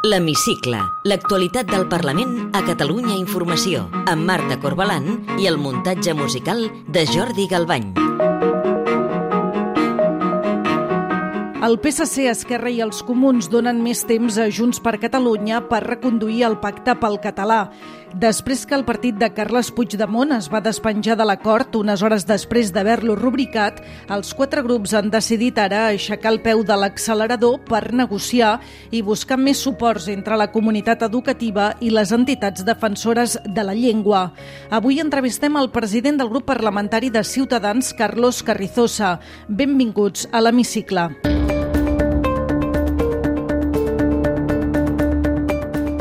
L'Hemicicle, l'actualitat del Parlament a Catalunya Informació, amb Marta Corbalan i el muntatge musical de Jordi Galbany. El PSC, Esquerra i els Comuns donen més temps a Junts per Catalunya per reconduir el pacte pel català. Després que el partit de Carles Puigdemont es va despenjar de l'acord unes hores després d'haver-lo rubricat, els quatre grups han decidit ara aixecar el peu de l'accelerador per negociar i buscar més suports entre la comunitat educativa i les entitats defensores de la llengua. Avui entrevistem el president del grup parlamentari de Ciutadans, Carlos Carrizosa. Benvinguts a l'Hemicicle.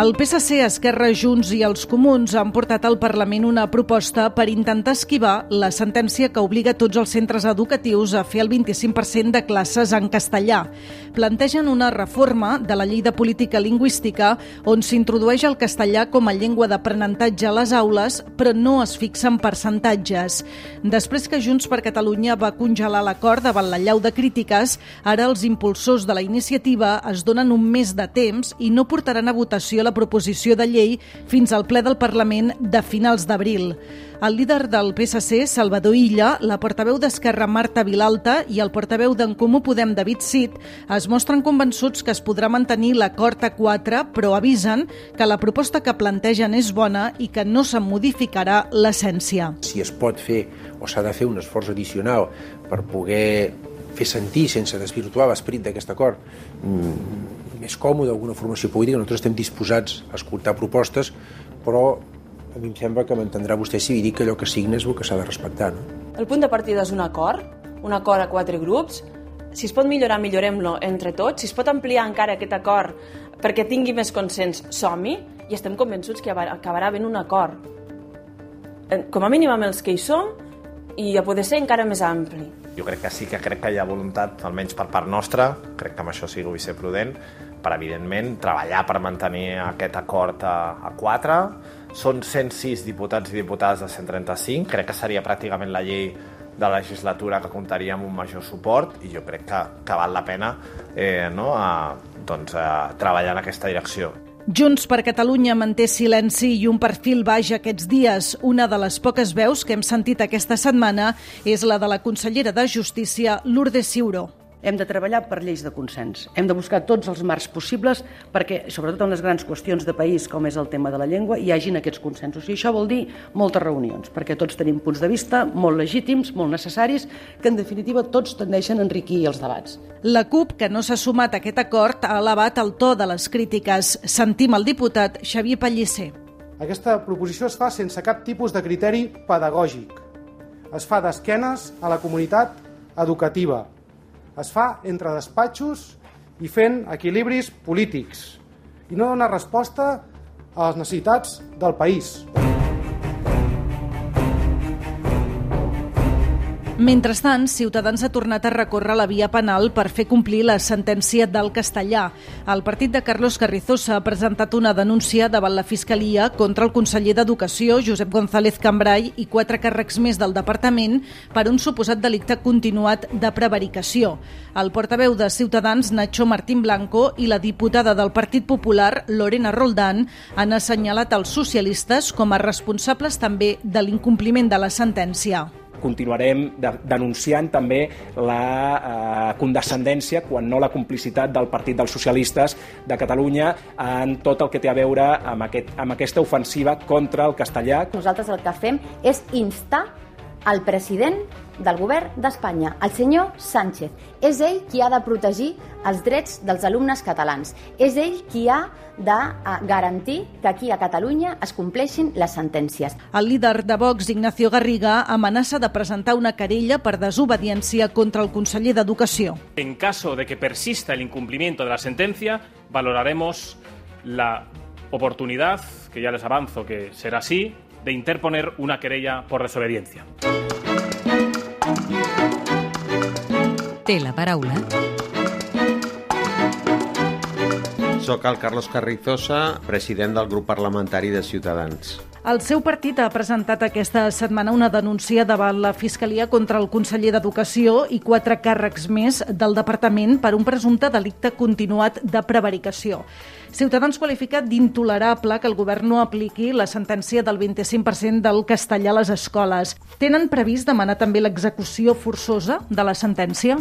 El PSC, Esquerra, Junts i els Comuns han portat al Parlament una proposta per intentar esquivar la sentència que obliga tots els centres educatius a fer el 25% de classes en castellà. Plantegen una reforma de la llei de política lingüística on s'introdueix el castellà com a llengua d'aprenentatge a les aules, però no es fixen percentatges. Després que Junts per Catalunya va congelar l'acord davant la llau de crítiques, ara els impulsors de la iniciativa es donen un mes de temps i no portaran a votació la la proposició de llei fins al ple del Parlament de finals d'abril. El líder del PSC, Salvador Illa, la portaveu d'Esquerra Marta Vilalta i el portaveu d'en Comú Podem David Cid es mostren convençuts que es podrà mantenir l'acord a 4, però avisen que la proposta que plantegen és bona i que no se'n modificarà l'essència. Si es pot fer o s'ha de fer un esforç addicional per poder fer sentir sense desvirtuar l'esperit d'aquest acord mm, més còmode alguna formació política, nosaltres estem disposats a escoltar propostes, però a mi em sembla que m'entendrà vostè si li dic que allò que signa és el que s'ha de respectar. No? El punt de partida és un acord, un acord a quatre grups, si es pot millorar, millorem-lo entre tots, si es pot ampliar encara aquest acord perquè tingui més consens, som-hi, i estem convençuts que acabarà havent un acord. Com a mínim amb els que hi som, i a poder ser encara més ampli. Jo crec que sí que crec que hi ha voluntat, almenys per part nostra, crec que amb això sí que vull ser prudent, per, evidentment, treballar per mantenir aquest acord a, a 4. Són 106 diputats i diputades de 135. Crec que seria pràcticament la llei de la legislatura que comptaria amb un major suport i jo crec que, que val la pena eh, no, a, doncs, a treballar en aquesta direcció. Junts per Catalunya manté silenci i un perfil baix aquests dies. Una de les poques veus que hem sentit aquesta setmana és la de la consellera de Justícia, Lourdes Ciuró. Hem de treballar per lleis de consens. Hem de buscar tots els marcs possibles perquè, sobretot en les grans qüestions de país, com és el tema de la llengua, hi hagin aquests consensos. I això vol dir moltes reunions, perquè tots tenim punts de vista molt legítims, molt necessaris, que en definitiva tots tendeixen a enriquir els debats. La CUP, que no s'ha sumat a aquest acord, ha elevat el to de les crítiques. Sentim el diputat Xavier Pellicer. Aquesta proposició es fa sense cap tipus de criteri pedagògic. Es fa d'esquenes a la comunitat educativa, es fa entre despatxos i fent equilibris polítics i no dona resposta a les necessitats del país. Mentrestant, Ciutadans ha tornat a recórrer la via penal per fer complir la sentència del castellà. El partit de Carlos Carrizosa ha presentat una denúncia davant la Fiscalia contra el conseller d'Educació, Josep González Cambrai, i quatre càrrecs més del departament per un suposat delicte continuat de prevaricació. El portaveu de Ciutadans, Nacho Martín Blanco, i la diputada del Partit Popular, Lorena Roldán, han assenyalat els socialistes com a responsables també de l'incompliment de la sentència continuarem de, denunciant també la eh, condescendència, quan no la complicitat del Partit dels Socialistes de Catalunya en tot el que té a veure amb, aquest, amb aquesta ofensiva contra el castellà. Nosaltres el que fem és instar el president del govern d'Espanya, el senyor Sánchez. És ell qui ha de protegir els drets dels alumnes catalans. És ell qui ha de eh, garantir que aquí a Catalunya es compleixin les sentències. El líder de Vox, Ignacio Garriga, amenaça de presentar una querella per desobediència contra el conseller d'Educació. En caso de que persista el incumplimiento de la sentencia, valoraremos la oportunidad, que ya les avanzo que será así, de interponer una querella por desobediencia. Té la paraula. Soc el Carlos Carrizosa, president del grup parlamentari de Ciutadans. El seu partit ha presentat aquesta setmana una denúncia davant la Fiscalia contra el conseller d'Educació i quatre càrrecs més del departament per un presumpte delicte continuat de prevaricació. Ciutadans qualifica d'intolerable que el govern no apliqui la sentència del 25% del castellà a les escoles. Tenen previst demanar també l'execució forçosa de la sentència?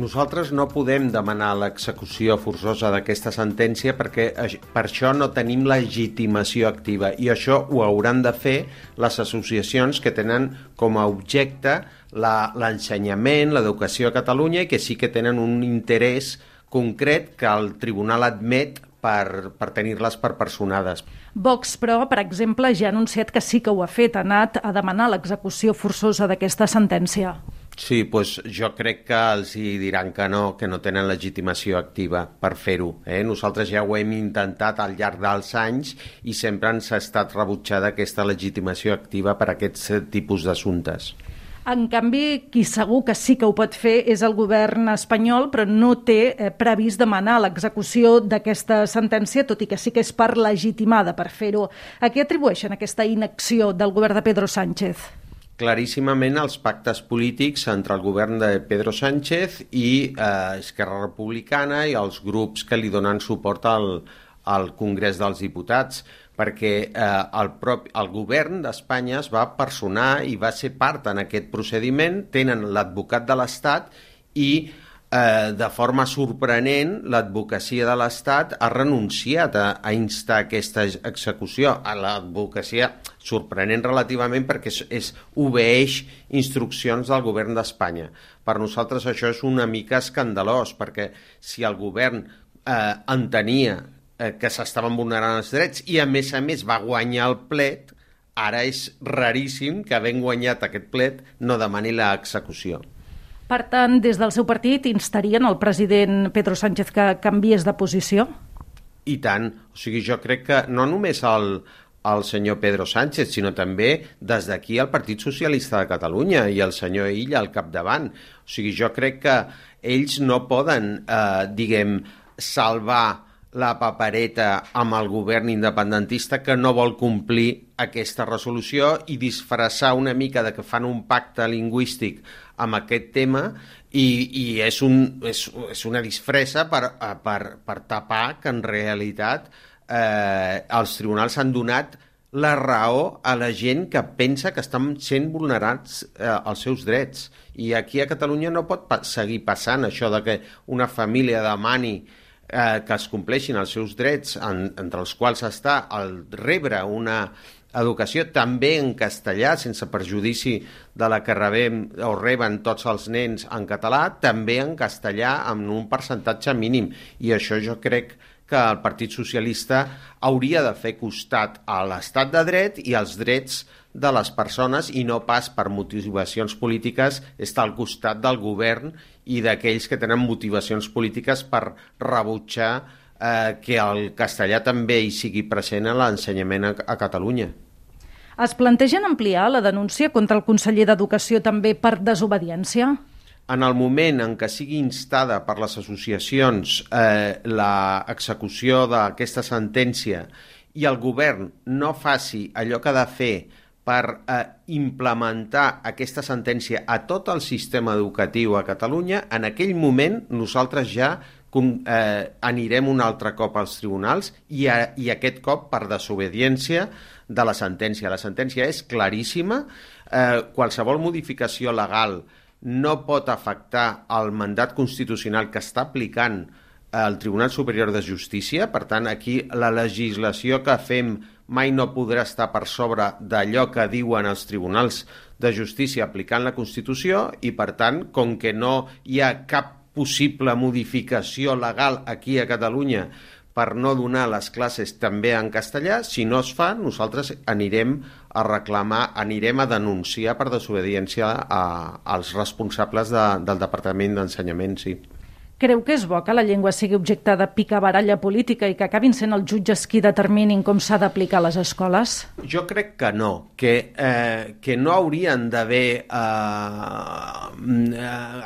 Nosaltres no podem demanar l'execució forçosa d'aquesta sentència perquè per això no tenim legitimació activa i això ho hauran de fer les associacions que tenen com a objecte l'ensenyament, l'educació a Catalunya i que sí que tenen un interès concret que el tribunal admet per, per tenir-les per personades. Vox, però, per exemple, ja ha anunciat que sí que ho ha fet, ha anat a demanar l'execució forçosa d'aquesta sentència. Sí, doncs jo crec que els hi diran que no, que no tenen legitimació activa per fer-ho. Eh? Nosaltres ja ho hem intentat al llarg dels anys i sempre ens ha estat rebutjada aquesta legitimació activa per a aquests eh, tipus d'assumptes. En canvi, qui segur que sí que ho pot fer és el govern espanyol, però no té eh, previst demanar l'execució d'aquesta sentència, tot i que sí que és part legitimada per fer-ho. A què atribueixen aquesta inacció del govern de Pedro Sánchez? claríssimament els pactes polítics entre el govern de Pedro Sánchez i eh, Esquerra Republicana i els grups que li donen suport al, al Congrés dels Diputats perquè eh, el, propi, el govern d'Espanya es va personar i va ser part en aquest procediment, tenen l'advocat de l'Estat i eh, de forma sorprenent, l'advocacia de l'Estat ha renunciat a, a instar aquesta execució. A l'advocacia sorprenent relativament perquè és, és obeeix instruccions del govern d'Espanya. Per nosaltres això és una mica escandalós, perquè si el govern eh, entenia eh, que s'estaven vulnerant els drets i a més a més va guanyar el plet, ara és raríssim que havent guanyat aquest plet no demani l'execució. Per tant, des del seu partit instarien el president Pedro Sánchez que canviés de posició? I tant. O sigui, jo crec que no només el, el senyor Pedro Sánchez, sinó també des d'aquí el Partit Socialista de Catalunya i el senyor Illa al capdavant. O sigui, jo crec que ells no poden, eh, diguem, salvar la papereta amb el govern independentista que no vol complir aquesta resolució i disfressar una mica de que fan un pacte lingüístic amb aquest tema i, i és, un, és, és una disfressa per, per, per tapar que en realitat eh, els tribunals han donat la raó a la gent que pensa que estan sent vulnerats eh, els seus drets. I aquí a Catalunya no pot pa seguir passant això de que una família demani eh, que es compleixin els seus drets, en, entre els quals està el rebre una educació també en castellà, sense perjudici de la que rebem o reben tots els nens en català, també en castellà amb un percentatge mínim. I això jo crec que el Partit Socialista hauria de fer costat a l'estat de dret i als drets de les persones i no pas per motivacions polítiques estar al costat del govern i d'aquells que tenen motivacions polítiques per rebutjar eh, que el castellà també hi sigui present a l'ensenyament a, a Catalunya. Es plantegen ampliar la denúncia contra el conseller d'Educació també per desobediència? En el moment en què sigui instada per les associacions eh, l'execució d'aquesta sentència i el govern no faci allò que ha de fer per eh, implementar aquesta sentència a tot el sistema educatiu a Catalunya, en aquell moment nosaltres ja eh, anirem un altre cop als tribunals i, a, i aquest cop per desobediència de la sentència. La sentència és claríssima, eh, qualsevol modificació legal no pot afectar el mandat constitucional que està aplicant el Tribunal Superior de Justícia, per tant, aquí la legislació que fem mai no podrà estar per sobre d'allò que diuen els tribunals de justícia aplicant la Constitució i, per tant, com que no hi ha cap possible modificació legal aquí a Catalunya per no donar les classes també en castellà, si no es fa, nosaltres anirem a reclamar, anirem a denunciar per desobediència a, als responsables de, del Departament d'Ensenyament, sí. Creu que és bo que la llengua sigui objecte de picabaralla política i que acabin sent els jutges qui determinin com s'ha d'aplicar a les escoles? Jo crec que no, que, eh, que no haurien d'haver eh,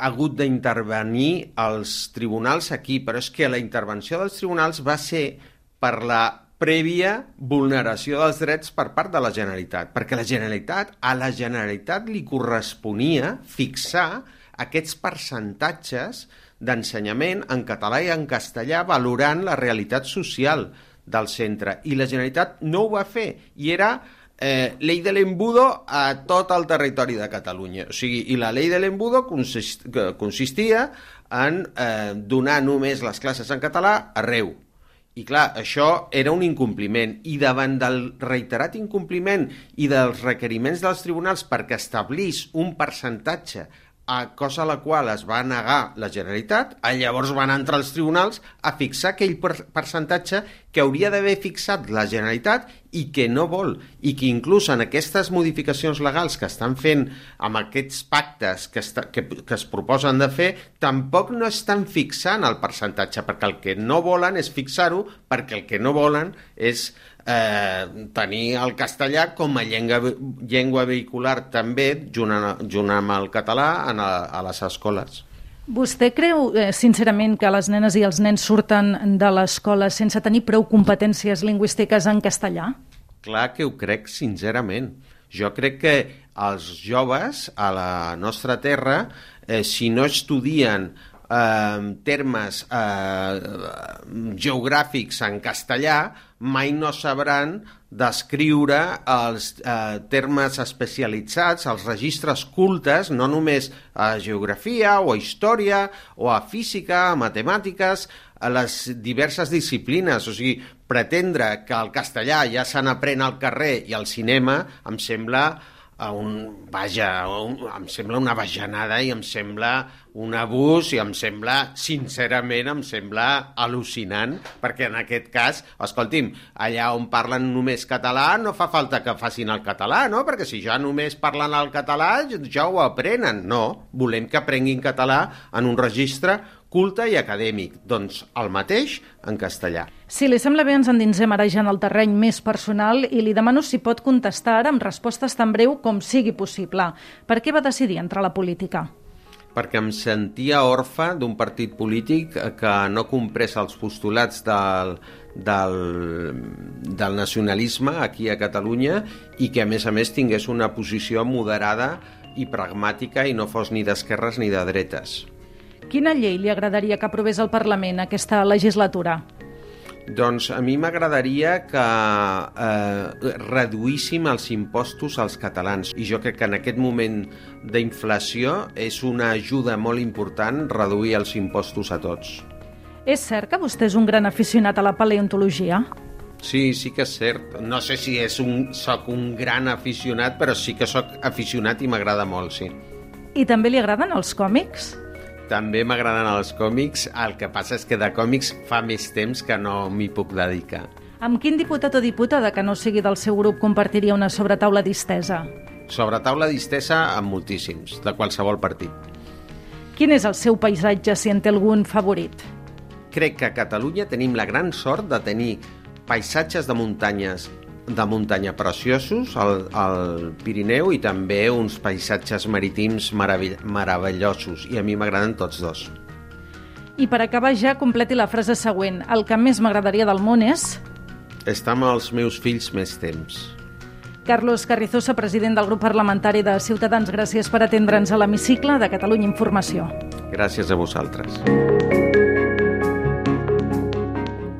hagut d'intervenir els tribunals aquí, però és que la intervenció dels tribunals va ser per la prèvia vulneració dels drets per part de la Generalitat, perquè la Generalitat, a la Generalitat li corresponia fixar aquests percentatges d'ensenyament en català i en castellà valorant la realitat social del centre. I la Generalitat no ho va fer i era eh, llei de l'embudo a tot el territori de Catalunya. O sigui, I la llei de l'embudo consist, consistia en eh, donar només les classes en català arreu. I clar, això era un incompliment. I davant del reiterat incompliment i dels requeriments dels tribunals perquè establís un percentatge a cosa a la qual es va negar la Generalitat, llavors van entrar els tribunals a fixar aquell percentatge que hauria d'haver fixat la Generalitat i que no vol, i que inclús en aquestes modificacions legals que estan fent amb aquests pactes que, està, que, que es proposen de fer, tampoc no estan fixant el percentatge, perquè el que no volen és fixar-ho, perquè el que no volen és eh, tenir el castellà com a llengua, llengua vehicular també, junt, a, junt amb el català, en a, a les escoles. Vostè creu, eh, sincerament, que les nenes i els nens surten de l'escola sense tenir prou competències lingüístiques en castellà? Clar que ho crec, sincerament. Jo crec que els joves a la nostra terra, eh, si no estudien eh, termes eh, geogràfics en castellà, mai no sabran descriure els eh, termes especialitzats, els registres cultes, no només a geografia o a història o a física, a matemàtiques, a les diverses disciplines. O sigui, pretendre que el castellà ja se n'aprèn al carrer i al cinema em sembla a un, vaja, un, em sembla una bajanada i em sembla un abús i em sembla, sincerament, em sembla al·lucinant, perquè en aquest cas, escolti'm, allà on parlen només català no fa falta que facin el català, no? Perquè si ja només parlen el català ja ho aprenen. No, volem que aprenguin català en un registre culte i acadèmic, doncs el mateix en castellà. Si li sembla bé, ens endinsem ara ja en el terreny més personal i li demano si pot contestar amb respostes tan breu com sigui possible. Per què va decidir entrar a la política? Perquè em sentia orfe d'un partit polític que no comprés els postulats del, del, del nacionalisme aquí a Catalunya i que a més a més tingués una posició moderada i pragmàtica i no fos ni d'esquerres ni de dretes. Quina llei li agradaria que aprovés el Parlament aquesta legislatura? Doncs a mi m'agradaria que eh, reduíssim els impostos als catalans i jo crec que en aquest moment d'inflació és una ajuda molt important reduir els impostos a tots. És cert que vostè és un gran aficionat a la paleontologia? Sí, sí que és cert. No sé si és un, soc un gran aficionat, però sí que sóc aficionat i m'agrada molt, sí. I també li agraden els còmics? També m'agraden els còmics, el que passa és que de còmics fa més temps que no m'hi puc dedicar. Amb quin diputat o diputada que no sigui del seu grup compartiria una sobretaula distesa? Sobretaula distesa amb moltíssims, de qualsevol partit. Quin és el seu paisatge, si en té algun favorit? Crec que a Catalunya tenim la gran sort de tenir paisatges de muntanyes de muntanya preciosos al, al Pirineu i també uns paisatges marítims meravell meravellosos i a mi m'agraden tots dos. I per acabar ja, completi la frase següent. El que més m'agradaria del món és... Estar amb els meus fills més temps. Carlos Carrizosa, president del grup parlamentari de Ciutadans, gràcies per atendre'ns a l'hemicicle de Catalunya Informació. Gràcies a vosaltres.